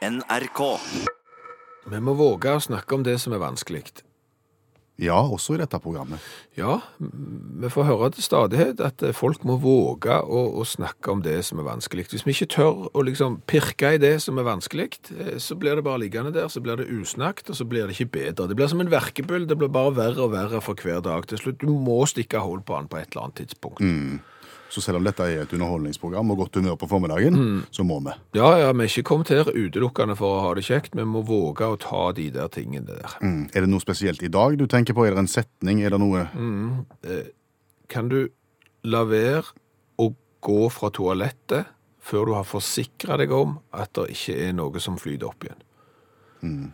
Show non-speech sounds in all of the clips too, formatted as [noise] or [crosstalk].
NRK. Vi må våge å snakke om det som er vanskelig. Ja, også i dette programmet. Ja, vi får høre til stadighet at eh, folk må våge å, å snakke om det som er vanskelig. Hvis vi ikke tør å liksom pirke i det som er vanskelig, eh, så blir det bare liggende der, så blir det usnakt, og så blir det ikke bedre. Det blir som en verkebyll, det blir bare verre og verre for hver dag. Til slutt, du må stikke hold på den på et eller annet tidspunkt. Så selv om dette er et underholdningsprogram og godt humør på formiddagen, så må vi. Ja, ja, vi er ikke kommet her utelukkende for å ha det kjekt, vi må våge å ta de der tingene der. Mm. Er det noe spesielt i dag du tenker på? Er det en setning? Er det noe Kan du la være å gå fra toalettet før du har forsikret deg om at det ikke er noe som flyter opp igjen?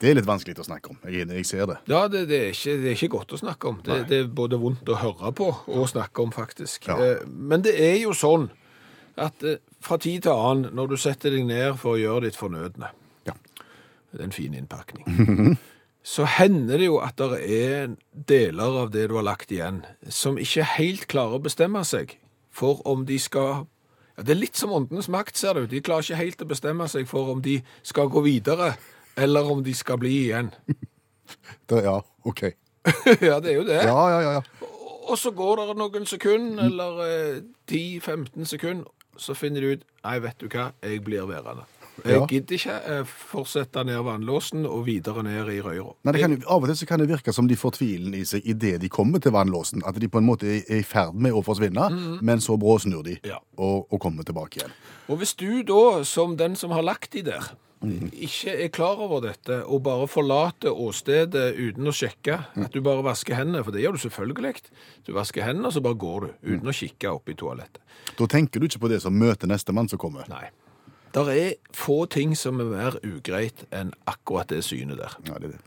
Det er litt vanskelig å snakke om. Jeg, jeg ser det. Ja, det, det, er ikke, det er ikke godt å snakke om. Det, det er både vondt å høre på og snakke om, faktisk. Ja. Eh, Men det er jo sånn at eh, fra tid til annen, når du setter deg ned for å gjøre ditt fornødne, Ja. det er en fin innpakning, [laughs] så hender det jo at det er deler av det du har lagt igjen, som ikke helt klarer å bestemme seg for om de skal ja, Det er litt som åndenes makt, ser du. De klarer ikke helt å bestemme seg for om de skal gå videre, eller om de skal bli igjen. [laughs] Det, ja, OK. [laughs] ja, det er jo det. Ja, ja, ja. ja. Og så går det noen sekunder, eller eh, 10-15 sekunder, så finner de ut Nei, vet du hva, jeg blir værende. Jeg Ja. gidder ikke eh, fortsette ned vannlåsen og videre ned i røyra. Nei, det kan, jo- Av og til så kan det virke som de får tvilen i seg idet de kommer til vannlåsen. At de på en måte er er i ferd med å forsvinne, men så bråsnur de Ja. og, og kommer tilbake igjen. Og hvis du da, som den som har lagt de der, ikke er klar over dette, og bare forlater åstedet uten å sjekke, at du bare vasker hendene, for det gjør du selvfølgelig. Du vasker hendene, og så bare går du, uten å kikke opp i toalettet. Da tenker du ikke på det som møter nestemann som kommer. Nei. Der er få ting som er mer ugreit enn akkurat det synet der. Ja, det er det.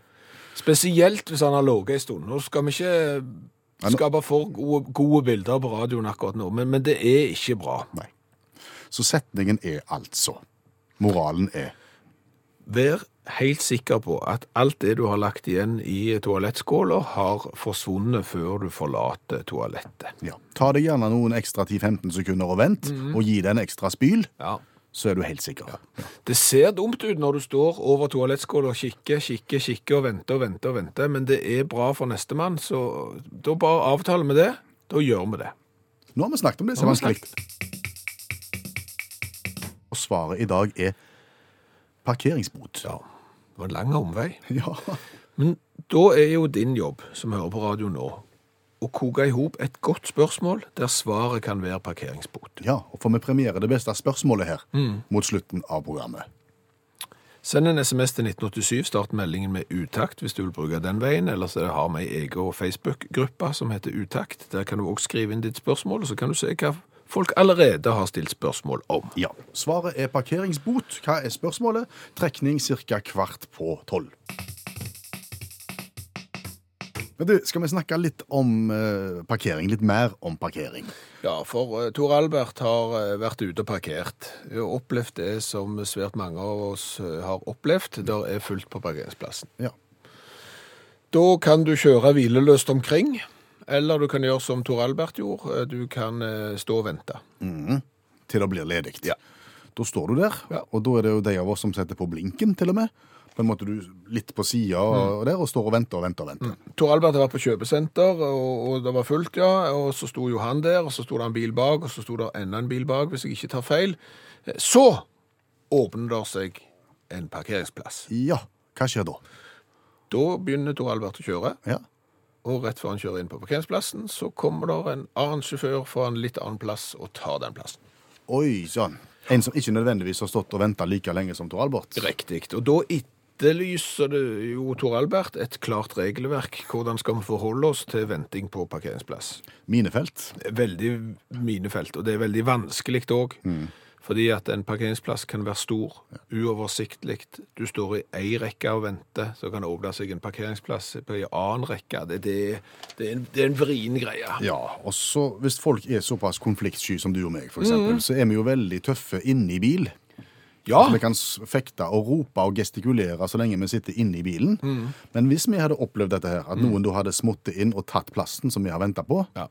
Spesielt hvis han har ligget en stund. Nå skal vi ikke skape for gode, gode bilder på radioen akkurat nå, men, men det er ikke bra. Nei. Så setningen er altså Moralen er Vær helt sikker på at alt det du har lagt igjen i toalettskåla, har forsvunnet før du forlater toalettet. ja. Ta deg gjerne noen ekstra 10-15 sekunder og vent, og gi det en ekstra spyl, Ja. så er du helt sikker. Det ser dumt ut når du står over toalettskåla og kikker, kikker, kikker og venter og venter, og venter, men det er bra for nestemann, så da bare avtaler vi det. Da gjør vi det. Nå har vi snakket om det så er det vanskelig. Og svaret i dag er parkeringsbot. Ja, det var en lang omvei. [laughs] Ja. Men da er jo din jobb, som hører på radio nå, å koke i hop et godt spørsmål der svaret kan være parkeringsbot. ja, og for vi premierer det beste spørsmålet her mot slutten av programmet. Send en sms til 1987, start meldingen med utakt hvis du vil bruke den veien, ellers så har vi en egen Facebook-gruppe som heter Utakt. Der kan du også skrive inn ditt spørsmål, og så kan du se hva folk allerede har stilt spørsmål om. Ja, Svaret er parkeringsbot. Hva er spørsmålet? Trekning ca. kvart på tolv. Men du, Skal vi snakke litt om eh, parkering? Litt mer om parkering? Ja, for uh, Tor Albert har eh, vært ute og parkert. Og opplevd det som svært mange av oss eh, har opplevd. Der er fullt på parkeringsplassen. Ja. Da kan du kjøre hvileløst omkring, eller du kan gjøre som Tor Albert gjorde. Eh, Du kan eh, stå og vente. Til det blir ledig. Ja. Da står du der, Ja. og da er det jo de av oss som setter på blinken, til og med. På en måte du litt på sida mm. der, og står og venter og venter. og venter. Tor Albert vært på kjøpesenter, og, og det var fullt, ja. Og så sto jo han der, og så sto det en bil bak, og så sto det enda en bil bak, hvis jeg ikke tar feil. Eh, Så åpner det seg en parkeringsplass. Ja, hva skjer da? Da begynner Tor Albert å kjøre, Ja. Og rett før han kjører inn på parkeringsplassen, så kommer der en annen sjåfør fra en litt annen plass og tar den plassen. Oi sann. En som ikke nødvendigvis har stått og venta like lenge som Tor Albert. Riktig. Og da etterlyser det jo Tor Albert et klart regelverk. Hvordan skal vi forholde oss til venting på parkeringsplass? Minefelt. veldig minefelt, og det er veldig vanskelig òg. Fordi at en parkeringsplass kan være stor, uoversiktlig. Du står i ei rekke og venter, så kan det åpne seg en parkeringsplass på en annen rekke. Det, det, det, er en, det er en vrien greie. Ja, og så hvis folk er såpass konfliktsky som du og meg, for eksempel, så er vi jo veldig tøffe inne i bil. Ja, Vi kan fekte og rope og gestikulere så lenge vi sitter inne i bilen. Men hvis vi hadde opplevd dette her, at noen da hadde smuttet inn og tatt plassen som vi har venta på, Ja.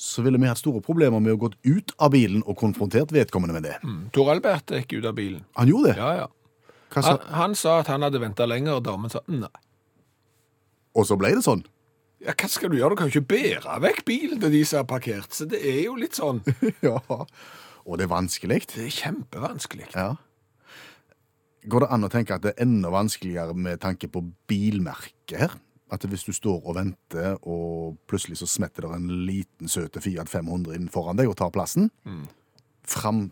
Så ville vi hatt store problemer med å gått ut av bilen og konfrontert vedkommende med det. Tor Albert gikk ut av bilen. Han gjorde det. Ja, ja. Sa, Han, han sa at han hadde venta lenger, og damen sa nei. og så ble det sånn. Ja, hva skal du gjøre? Du kan jo ikke bære vekk bilen til de som har parkert. Så det er jo litt sånn [laughs] ja. Og det er vanskelig. Det er kjempevanskelig. Ja. Går det an å tenke at det er enda vanskeligere med tanke på bilmerket her? At hvis du står og venter, og plutselig så smetter det en liten søte Fiat 500 inn foran deg og tar plassen Fram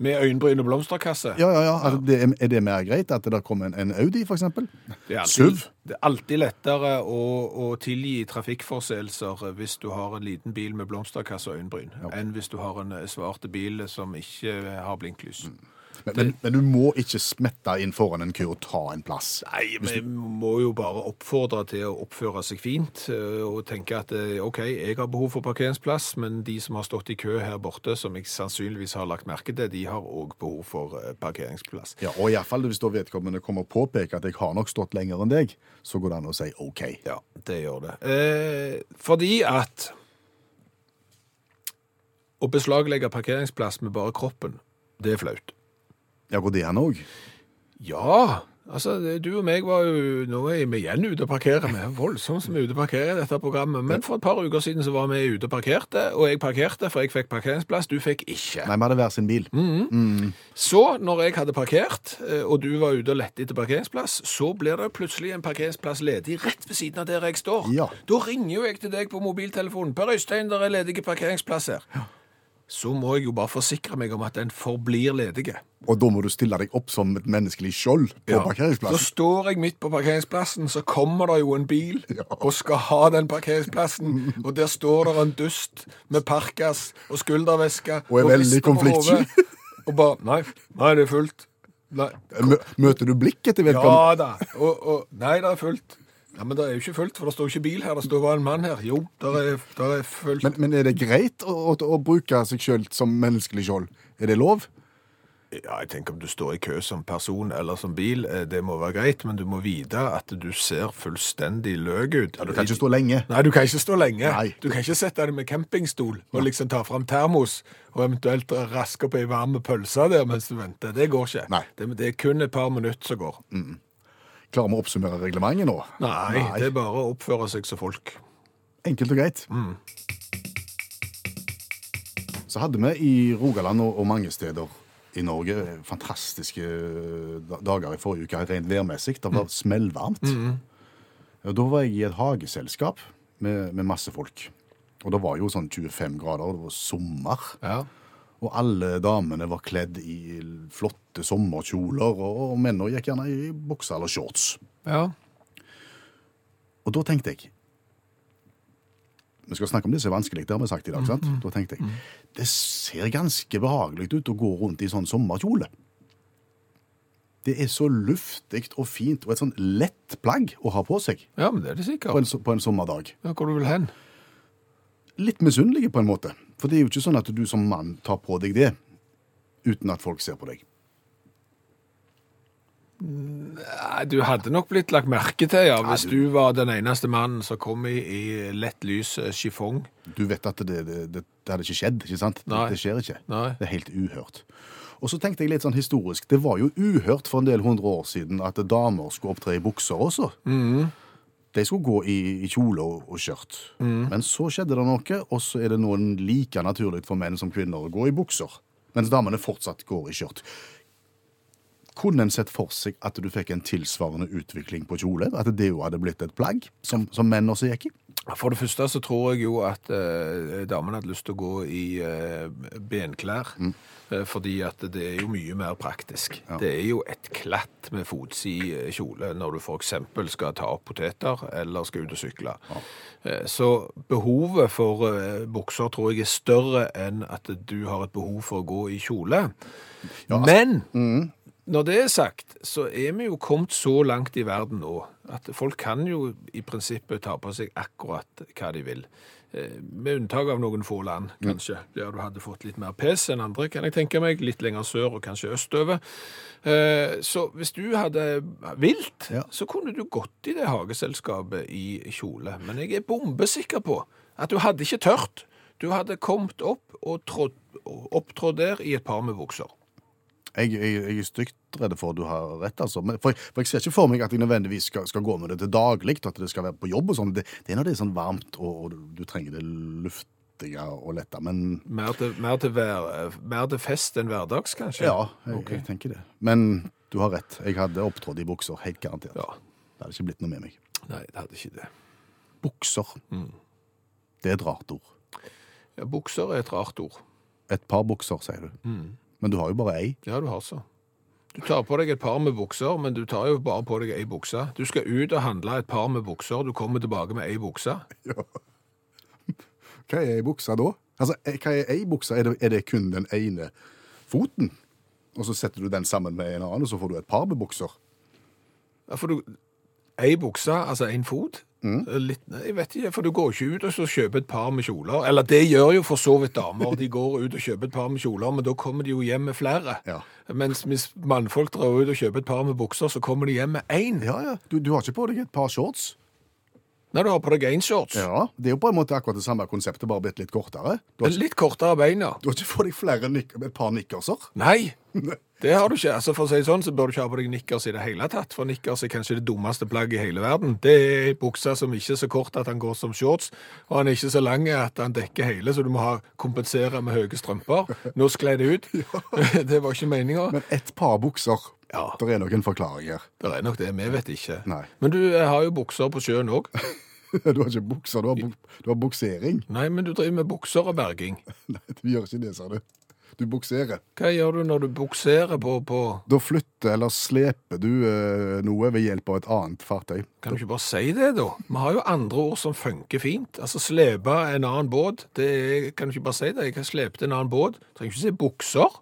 Med øyenbryn og blomsterkasse. Ja, ja, ja. Er det, er- det mer greit at det kommer en, en Audi, alltid, SUV? det er alltid lettere å, å tilgi trafikkforseelser hvis du har en liten bil med blomsterkasse og øyenbryn, enn hvis du har en eh, svarte bil som ikke har blinklys. Men, men, men du må ikke smette inn foran en kø og ta en plass. Nei, vi må jo bare oppfordre til å oppføre seg fint eh, og tenke at eh, OK, jeg har behov for parkeringsplass, men de som har stått i kø her borte, som jeg sannsynligvis har lagt merke til, de har òg behov for eh, parkeringsplass. Ja, og iallfall hvis da vedkommende kommer og påpeker at jeg har nok stått lenger enn deg, så går det an å si OK. Ja, det gjør det. Eh, fordi at å beslaglegge parkeringsplass med bare kroppen, det er flaut. Ja, går det an òg? Ja, altså du og meg var jo Nå er vi igjen ute og parkerer. Vi er voldsomt som er ute og parkerer i dette programmet. Men for et par uker siden så var vi ute og parkerte, og jeg parkerte, for jeg fikk parkeringsplass. Du fikk ikke. Nei, vi hadde hver sin bil. Så, når jeg hadde parkert, eh, og du var ute og lette etter parkeringsplass, så blir det plutselig en parkeringsplass ledig rett ved siden av der jeg står. Ja. Da ringer jo jeg til deg på mobiltelefonen. Per Øystein, der er ledige parkeringsplasser. Så må jeg jo bare forsikre meg om at den forblir ledige. Og da må du stille deg opp som et menneskelig skjold på Ja. Så står jeg midt på parkeringsplassen, så kommer det jo en bil [laughs] Ja. og skal ha den parkeringsplassen, og der står det en dust med parkas og skulderveske Og er veldig konfliktsky. [laughs] Og bare Nei, nei, det er fullt. Nei. Møter du blikket til vedkommende? Ja da. Og, og Nei, det er fullt. Ja, Men det er jo ikke fullt, for det står jo ikke bil her. Det står bare en mann her. Jo, der er, der er fullt. Men, men er det greit å, å, å bruke seg sjøl som menneskelig skjold? Er det lov? Ja, jeg tenker om du står i kø som person eller som bil, eh, det må være greit, men du må vite at du ser fullstendig løk ut. Ja, Du kan ikke stå lenge. Nei, du kan ikke stå lenge. Nei. Du kan ikke sette deg med campingstol og liksom ta fram termos og eventuelt raske opp ei varme pølse der mens du venter. Det går ikke. Nei. Det, det er kun et par minutter som går. Klarer vi å oppsummere reglementet nå? Nei, det er bare å oppføre seg som folk. Enkelt og greit. Så hadde vi i Rogaland og, og mange steder i Norge fantastiske dager i forrige uke, rent værmessig. Det var smellvarmt. Og Da var jeg i et hageselskap med, med masse folk. Og det var jo sånn 25 grader, og det var sommer. Ja. Og alle damene var kledd i flotte sommerkjoler, og, mennene gikk gjerne i bukser eller shorts. ja. Og da tenkte jeg Vi skal snakke om det som er vanskelig, det har vi sagt i dag. sant? Da tenkte jeg det ser ganske behagelig ut å gå rundt i sånn sommerkjole. Det er så luftig og fint, og et sånn lett plagg å ha på seg Ja, men det er det på sikkert. en, so- på en sommerdag. Ja, hvor du vil hen? Litt misunnelige, på en måte. For det er jo ikke sånn at du som mann tar på deg det uten at folk ser på deg. Nei, Du hadde nok blitt lagt merke til, ja, hvis du var den eneste mannen som kom i, i lett lys chiffong. Du vet at det, det, det, det hadde ikke skjedd, ikke sant? Nei. det skjer ikke. Nei. Det er helt uhørt. Og så tenkte jeg litt sånn historisk, det var jo uhørt for en del hundre år siden at damer skulle opptre i bukser også. De skulle gå i, i kjole og, og skjørt. Men så skjedde det noe, og så er det noen like naturlig for menn som kvinner å gå i bukser. Mens damene fortsatt går i skjørt. Kunne en sett for seg at du fikk en tilsvarende utvikling på kjole? At det jo hadde blitt et plagg som, som menn også gikk i? For det første så tror jeg jo at eh, damene hadde lyst til å gå i eh, benklær, eh, fordi at det er jo mye mer praktisk. Det er jo et klatt med fotsid kjole når du eksempel skal ta opp poteter eller skal ut og sykle. Eh, så behovet for eh, bukser tror jeg er større enn at du har et behov for å gå i kjole. Men når det er sagt, så er vi jo kommet så langt i verden nå at folk kan jo i prinsippet ta på seg akkurat hva de vil. Eh, Med unntak av noen få land, kanskje, der du hadde fått litt mer pes enn andre, kan jeg tenke meg, litt lenger sør og kanskje østover. Eh, Så hvis du hadde vilt, Ja. så kunne du gått i det hageselskapet i kjole. Men jeg er bombesikker på at du hadde ikke tørt. Du hadde kommet opp og opptrådt der i et par med bukser. Jeg, jeg, jeg er stygt redd for at du har rett, altså. Men, for, for jeg ser ikke for meg at jeg nødvendigvis skal, skal gå med det til daglig, at det skal være på jobb og sånn. Det, det er når det er sånn varmt og, og du, du trenger det luftige og lette. Men Mer til, mer til, vær, mer til fest enn hverdags, kanskje? ja, jeg, jeg tenker det. Men du har rett. Jeg hadde opptrådt i bukser, helt garantert. Ja. Det hadde ikke blitt noe med meg. Nei, det hadde ikke det. Bukser. Mm. Det er et rart ord. Ja, bukser er et rart ord. Et par bukser, sier du. Men du har jo bare ei. Ja, du har så. Du tar på deg et par med bukser, men du tar jo bare på deg ei bukse. Du skal ut og handle et par med bukser, du kommer tilbake med ei bukse. Hva er ei bukse da? Altså, eh, hva er ei bukse? Er er det kun den ene foten? Og så setter du den sammen med en annen, og så får du et par med bukser? Ja, for du, ei bukse, altså en fot, litt, jeg vet ikke, for du går ikke ut og så kjøper et par med kjoler. Eller det gjør jo for så vidt damer, de går ut og kjøper et par med kjoler, men da kommer de jo hjem med flere. Ja. Mens hvis mannfolk drar ut og kjøper et par med bukser, så kommer de hjem med én. Ja, ja. Du, du har ikke på deg et par shorts? Nei, du har på deg én shorts. Ja. Det er jo på en måte akkurat det samme konseptet, bare blitt litt kortere. Ikke, Litt kortere bein, ja. du har ikke på deg flere et par nikkerser? Nei, [laughs] det har du ikke. Altså For å si sånn, så bør du ikke ha på deg nikkers i det hele tatt. For nikkers er kanskje det dummeste plagget i hele verden. Det er ei bukse som ikke er så kort at han går som shorts, og han er ikke så lang at han dekker hele, så du må ha kompensere med høye strømper. Nå sklei det ut. [laughs] [laughs] Det var ikke meninga. Men ett par bukser, Ja. det er nok en forklaring her. Det er nok det. Vi vet ikke. Nei. Men du har jo bukser på sjøen òg. [laughs] Du har ikke bukser, du har, buk du har buksering. Nei, men du driver med bukser og berging. Nei, du gjør ikke det, sa du. Du bukserer. Hva gjør du når du bukserer på, på Da flytter eller sleper du eh, noe ved hjelp av et annet fartøy. Kan du ikke bare si det, da? Vi har jo andre ord som funker fint. Altså slepe en annen båt. Det er, kan du ikke bare si det? Jeg har slept en annen båt. Trenger ikke si bukser.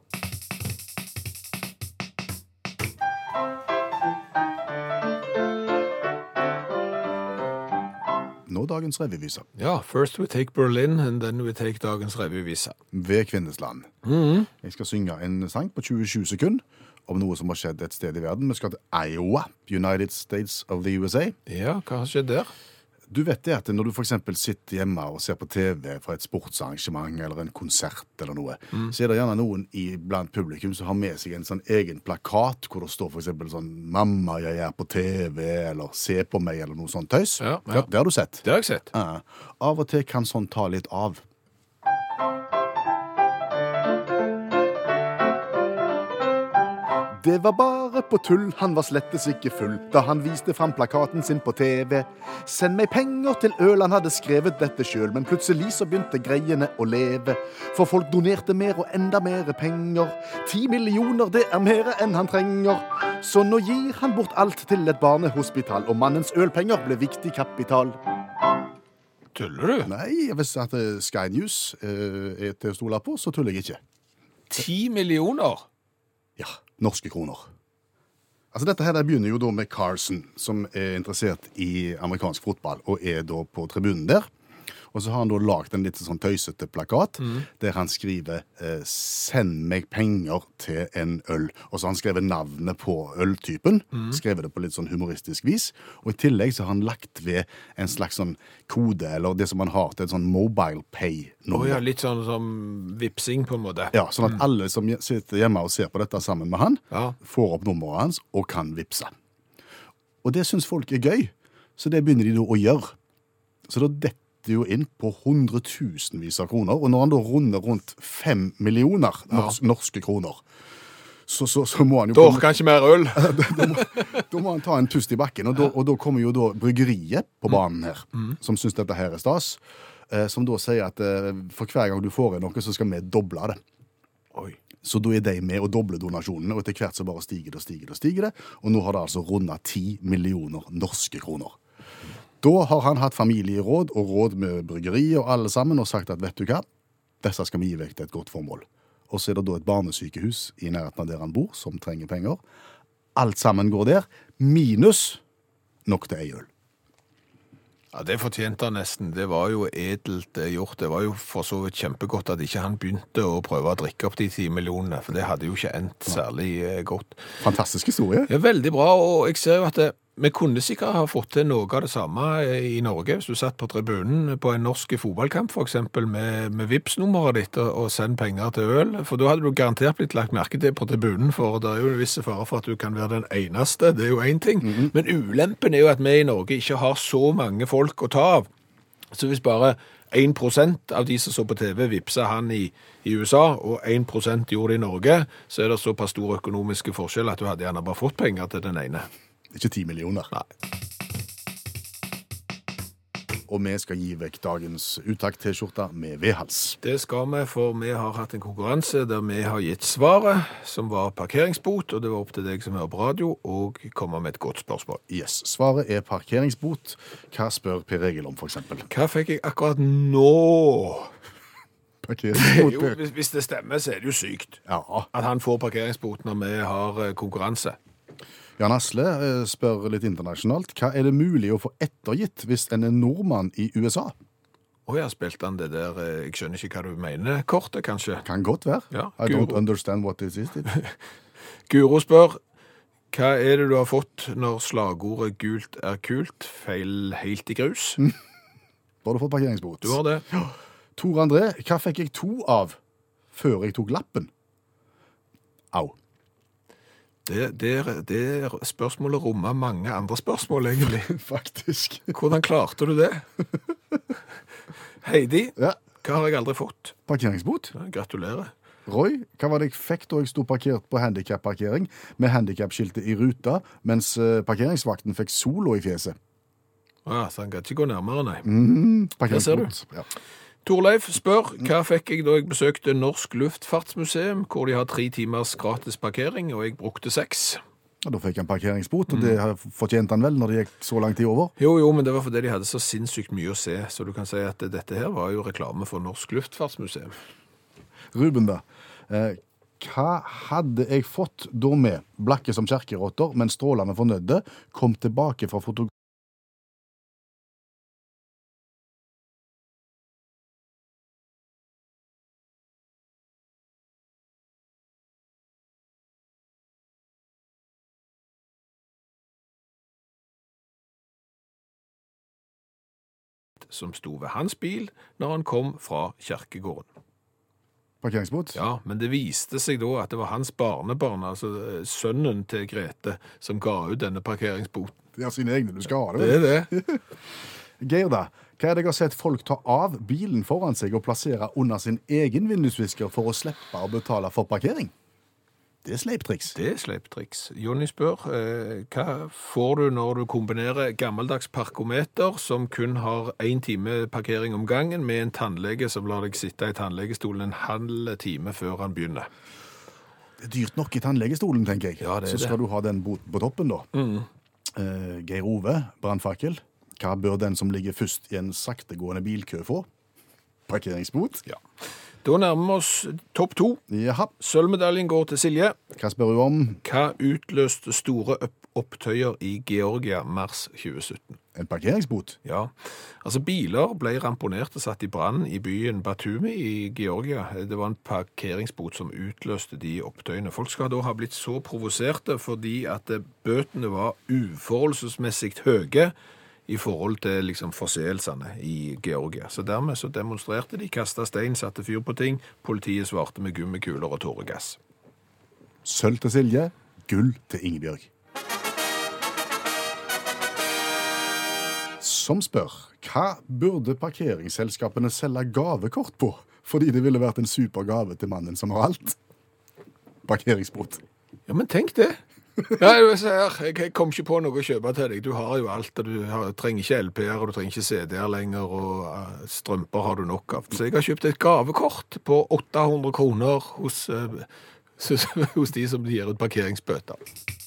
Dagens revyvise. Ja, first we take Berlin, and then we take dagens revyvise. Ved Kvinnesland. Jeg skal synge en sang på 27 sekunder om noe som har skjedd et sted i verden. Vi skal til Iowa, United States of the USA. Ja, hva har skjedd der? Du vet det at når du f.eks. sitter hjemme og ser på TV fra et sportsarrangement eller en konsert eller noe, så er det gjerne noen i, blant publikum som har med seg en sånn egen plakat hvor det står f.eks. sånn 'Mamma, jeg er på TV', eller 'Se på meg', eller noe sånt tøys. Ja, ja. Det har du sett. Det har jeg sett. Ja. Av og til kan sånn ta litt av. Det var bare på tull, han var slettes ikke full da han viste fram plakaten sin på TV. Send meg penger til øl, han hadde skrevet dette sjøl, men plutselig så begynte greiene å leve. For folk donerte mer og enda mer penger. Ti millioner, det er mer enn han trenger. Så nå gir han bort alt til et barnehospital, og mannens ølpenger ble viktig kapital. Tuller du? Nei, hvis at eh, Sky News eh, er til å stole på, så tuller jeg ikke. Ti millioner? Ja, norske kroner. Altså Dette her begynner jo da med Carson, som er interessert i amerikansk fotball, og er da på tribunen der. Og så har han da lagd en litt sånn tøysete plakat der han skriver eh, 'Send meg penger til en øl'. Og så har han skrevet navnet på øltypen. Skrevet det på litt sånn humoristisk vis. Og i tillegg så har han lagt ved en slags sånn kode, eller det som man har til et sånn mobile pay. Oh, ja, litt sånn som vipsing, på en måte. Ja, Sånn at alle som sitter hjemme og ser på dette sammen med han, Ja. får opp nummeret hans og kan vippse. Og det syns folk er gøy, så det begynner de da å gjøre. Så da detter jo inn på hundretusenvis av kroner. Og når han da runder rundt fem millioner nors norske kroner, så, så, så må han jo Da orker han ikke mer øl. [laughs] da må han ta en pust i bakken, og da, og da kommer jo da bryggeriet på banen her, som syns dette her er stas, eh, som da sier at eh, for hver gang du får inn noe, så skal vi doble det. Oi. Så da er de med å doble donasjonene, og etter hvert så bare stiger det og stiger det. Og stiger det, og nå har det altså runda ti millioner norske kroner. Da har han hatt familieråd og råd med bryggeriet og alle sammen og sagt at vet du hva, disse skal vi gi vekk til et godt formål. Og så er det da et barnesykehus i nærheten av der han bor, som trenger penger. Alt sammen går der, minus nok til ei øl. Ja, Det fortjente han nesten. Det var jo edelt eh, gjort. Det var jo for så vidt kjempegodt at ikke han begynte å prøve å drikke opp de ti millionene, for det hadde jo ikke endt særlig eh, godt. Fantastisk historie. Ja, Veldig bra, og jeg ser jo at det, Vi kunne sikkert ha fått til noe av det samme i Norge, hvis du satt på tribunen på en norsk fotballkamp, f.eks. med, med Vipps-nummeret ditt og, og send penger til øl. For da hadde du garantert blitt lagt merke til på tribunen, for det er jo en viss fare for at du kan være den eneste. Det er jo én ting. Men ulempen er jo at vi i Norge ikke har så mange folk å ta av. Så hvis bare 1% av de som så på TV, vippsa han i, i USA, og 1% gjorde det i Norge, så er det såpass stor økonomiske forskjell at du hadde gjerne bare fått penger til den ene. Ikke ti millioner. Nei. Og vi skal gi vekk dagens utakt-T-skjorte med vedhals. Det skal vi, for vi har hatt en konkurranse der vi har gitt svaret, som var parkeringsbot, og det var opp til deg som hører på radio, og komme med et godt spørsmål. Yes, Svaret er parkeringsbot. Hva spør Per Egil om, f.eks.? Hva fikk jeg akkurat nå? [laughs] Parkeringsbot, Jo, hvis, hvis det stemmer, så er det jo sykt Ja. at han får parkeringsbot når vi har eh, konkurranse. Jan Asle eh, spør litt internasjonalt. Hva er det mulig å få ettergitt hvis en er nordmann i USA? Å ja, spilte han det der eh, Jeg skjønner ikke hva du mener, kortet, kanskje? Kan godt være. Ja, I don't understand what this is. [laughs] Guro spør hva er det du har fått når slagordet 'gult er kult' feil helt i grus? [laughs] Da har du fått parkeringsbot. Du har det. Tor André, hva fikk jeg to av før jeg tok lappen? Au. Det, det, det spørsmålet rommer mange andre spørsmål, egentlig. [laughs] Faktisk. Hvordan klarte du det? Heidi, Ja. hva har jeg aldri fått? Parkeringsbot. Gratulerer. Roy, hva var det jeg fikk da jeg sto parkert på handikapparkering med handikapskiltet i ruta, mens eh, parkeringsvakten fikk solo i fjeset? Ja, så han kan ikke gå nærmere, nei. Mm, parkeringsbot. Ja. Torleif spør hva fikk jeg da jeg besøkte Norsk Luftfartsmuseum, hvor de har tre timers gratis parkering, og jeg brukte seks. Og da fikk han parkeringsbot, og det har fortjente han vel når det gikk så lang tid over? Jo, jo, men det var fordi de hadde så sinnssykt mye å se, så du kan si at dette her var jo reklame for Norsk Luftfartsmuseum. Ruben, da. Eh, hva hadde jeg fått da vi, blakke som kjerkerotter, men strålende fornøyde, kom tilbake fra fotografien? Som sto ved hans bil når han kom fra kjerkegården. Parkeringsbot? Ja, men det viste seg da at det var hans barnebarn, altså eh, sønnen til Grete, som ga ut denne parkeringsboten. De har sine egne, du skal ha det. Det er det. [laughs] Geir, da. Hva er det jeg har sett folk ta av bilen foran seg og plassere under sin egen vindusvisker for å slippe å betale for parkering? Det er sleiptriks. Det er sleiptriks. Jonny spør eh, hva får du når du kombinerer gammeldags parkometer som kun har én time parkering om gangen, med en tannlege som lar deg sitte i tannlegestolen en halv time før han begynner. Det er dyrt nok i tannlegestolen, tenker jeg. Ja, det er Så skal du ha den boten på toppen, da. Eh, Geir Ove, brannfakkel. Hva bør den som ligger først i en saktegående bilkø få? Parkeringsbot? Ja. Da nærmer vi oss topp to. Jaha. Sølvmedaljen går til Silje. Hva spør du om? Hva utløste store opptøyer i Georgia mars 2017? En parkeringsbot? Ja, altså biler ble ramponert og satt i brann i byen Batumi i Georgia. Det var en parkeringsbot som utløste de opptøyene. Folk skal da ha blitt så provoserte fordi at bøtene var uforholdsmessig høye i forhold til liksom forseelsene i Georgia. Så dermed så demonstrerte de, kasta stein, satte fyr på ting. Politiet svarte med gummikuler og tåregass. Sølv til Silje, gull til Ingebjørg. Som spør hva burde parkeringsselskapene selge gavekort på, fordi det ville vært en super gave til mannen som har alt? Parkeringsbot. Ja, men tenk det. Ja, jeg, kom ikke på noe å kjøpe til deg. Du har jo alt, og du har, trenger ikke LP-er, og du trenger ikke CD-er lenger, og eh, strømper har du nok av. Så jeg har kjøpt et gavekort på 800 kroner hos, eh, [laughs] hos de som gir ut parkeringsbøter.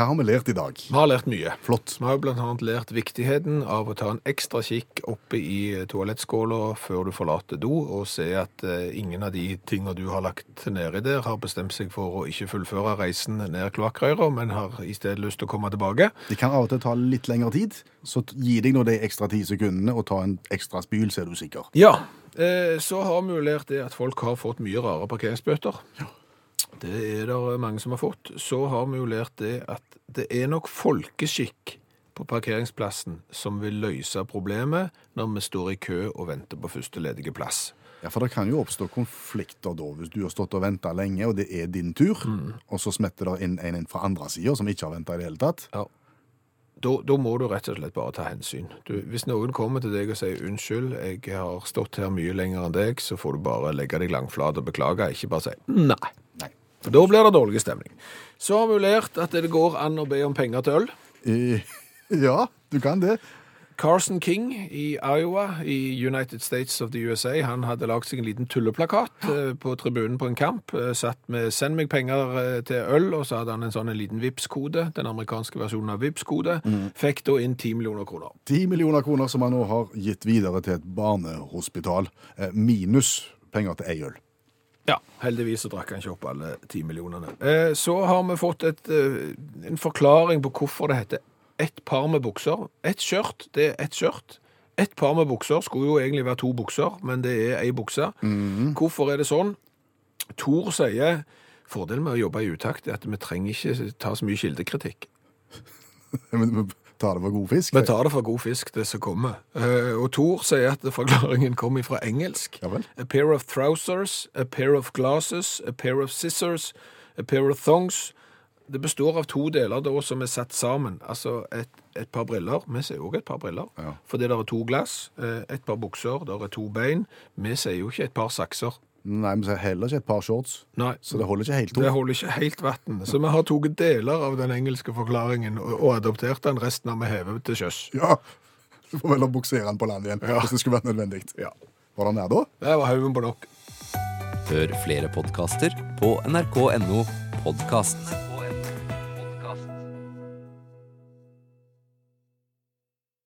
Hva har vi lært i dag? Vi har lært mye. Flott. Vi har jo annet lært viktigheten av å ta en ekstra kikk oppe i toalettskåla før du forlater do, og se at eh, ingen av de tingene du har lagt nedi der, har bestemt seg for å ikke fullføre reisen ned kloakkrøra, men har i stedet lyst til å komme tilbake. Det kan av og til ta litt lengre tid, så gi deg nå de ekstra ti sekundene og ta en ekstra spyl, så er du sikker. Ja, eh, så har vi jo lært det at folk har fått mye rare parkeringsbøter. Det er det mange som har fått. Så har vi jo lært det at det er nok folkeskikk på parkeringsplassen som vil løse problemet når vi står i kø og venter på første ledige plass. Ja, For det kan jo oppstå konflikter da, hvis du har stått og venta lenge, og det er din tur, og så smetter det inn en inn fra andre sida som ikke har venta i det hele tatt. Ja. Da, da må du rett og slett bare ta hensyn. Du, hvis noen kommer til deg og sier unnskyld, jeg har stått her mye lenger enn deg, så får du bare legge deg langflat og beklage, ikke bare si nei. Nei. For da blir det dårlig stemning. Så har vi lært at det går an å be om penger til øl. I, [laughs] ja, du kan det. Carson King i Iowa i United States of the USA, han hadde lagd seg en liten tulleplakat eh, på tribunen på en kamp, eh, satt med 'send meg penger eh, til øl', og så hadde han en sånn en liten Vipps-kode, den amerikanske versjonen av Vipps-kode, fikk da inn 10 millioner kroner. 10 millioner kroner som han nå har gitt videre til et barnehospital, eh, minus penger til ei øl. Ja, heldigvis så drakk han ikke opp alle 10 millionene. Eh, Så har vi fått et, eh, en forklaring på hvorfor det heter ett par med bukser. Ett skjørt, det er ett skjørt. Ett par med bukser skulle jo egentlig være to bukser, men det er ei bukse. Hvorfor er det sånn? Tor sier fordelen med å jobbe i utakt er at vi trenger ikke ta så mye kildekritikk. [laughs] Men tar det for god fisk. Vi tar det for god fisk, det som kommer. Eh, Og Thor sier at forklaringen kommer fra engelsk. Ja vel. A pair of trousers, a pair of glasses, a pair of scissors, a pair of thongs. Det består av to deler da som er satt sammen. Altså et, et par briller. Vi sier også et par briller. Ja. Fordi det er to glass, eh, et par bukser, det er to bein. Vi sier jo ikke et par sakser. Nei, men heller ikke et par shorts, Nei, så det holder ikke helt det holder ikke helt vann. Så vi har tatt deler av den engelske forklaringen og, og adoptert den. Resten har vi hevet til sjøs. Ja, du får vel buksere den på land igjen, Ja. hvis det skulle vært nødvendig. Ja. Var det der, da? Det var haugen på nok. Hør flere podkaster på nrk.no podkast.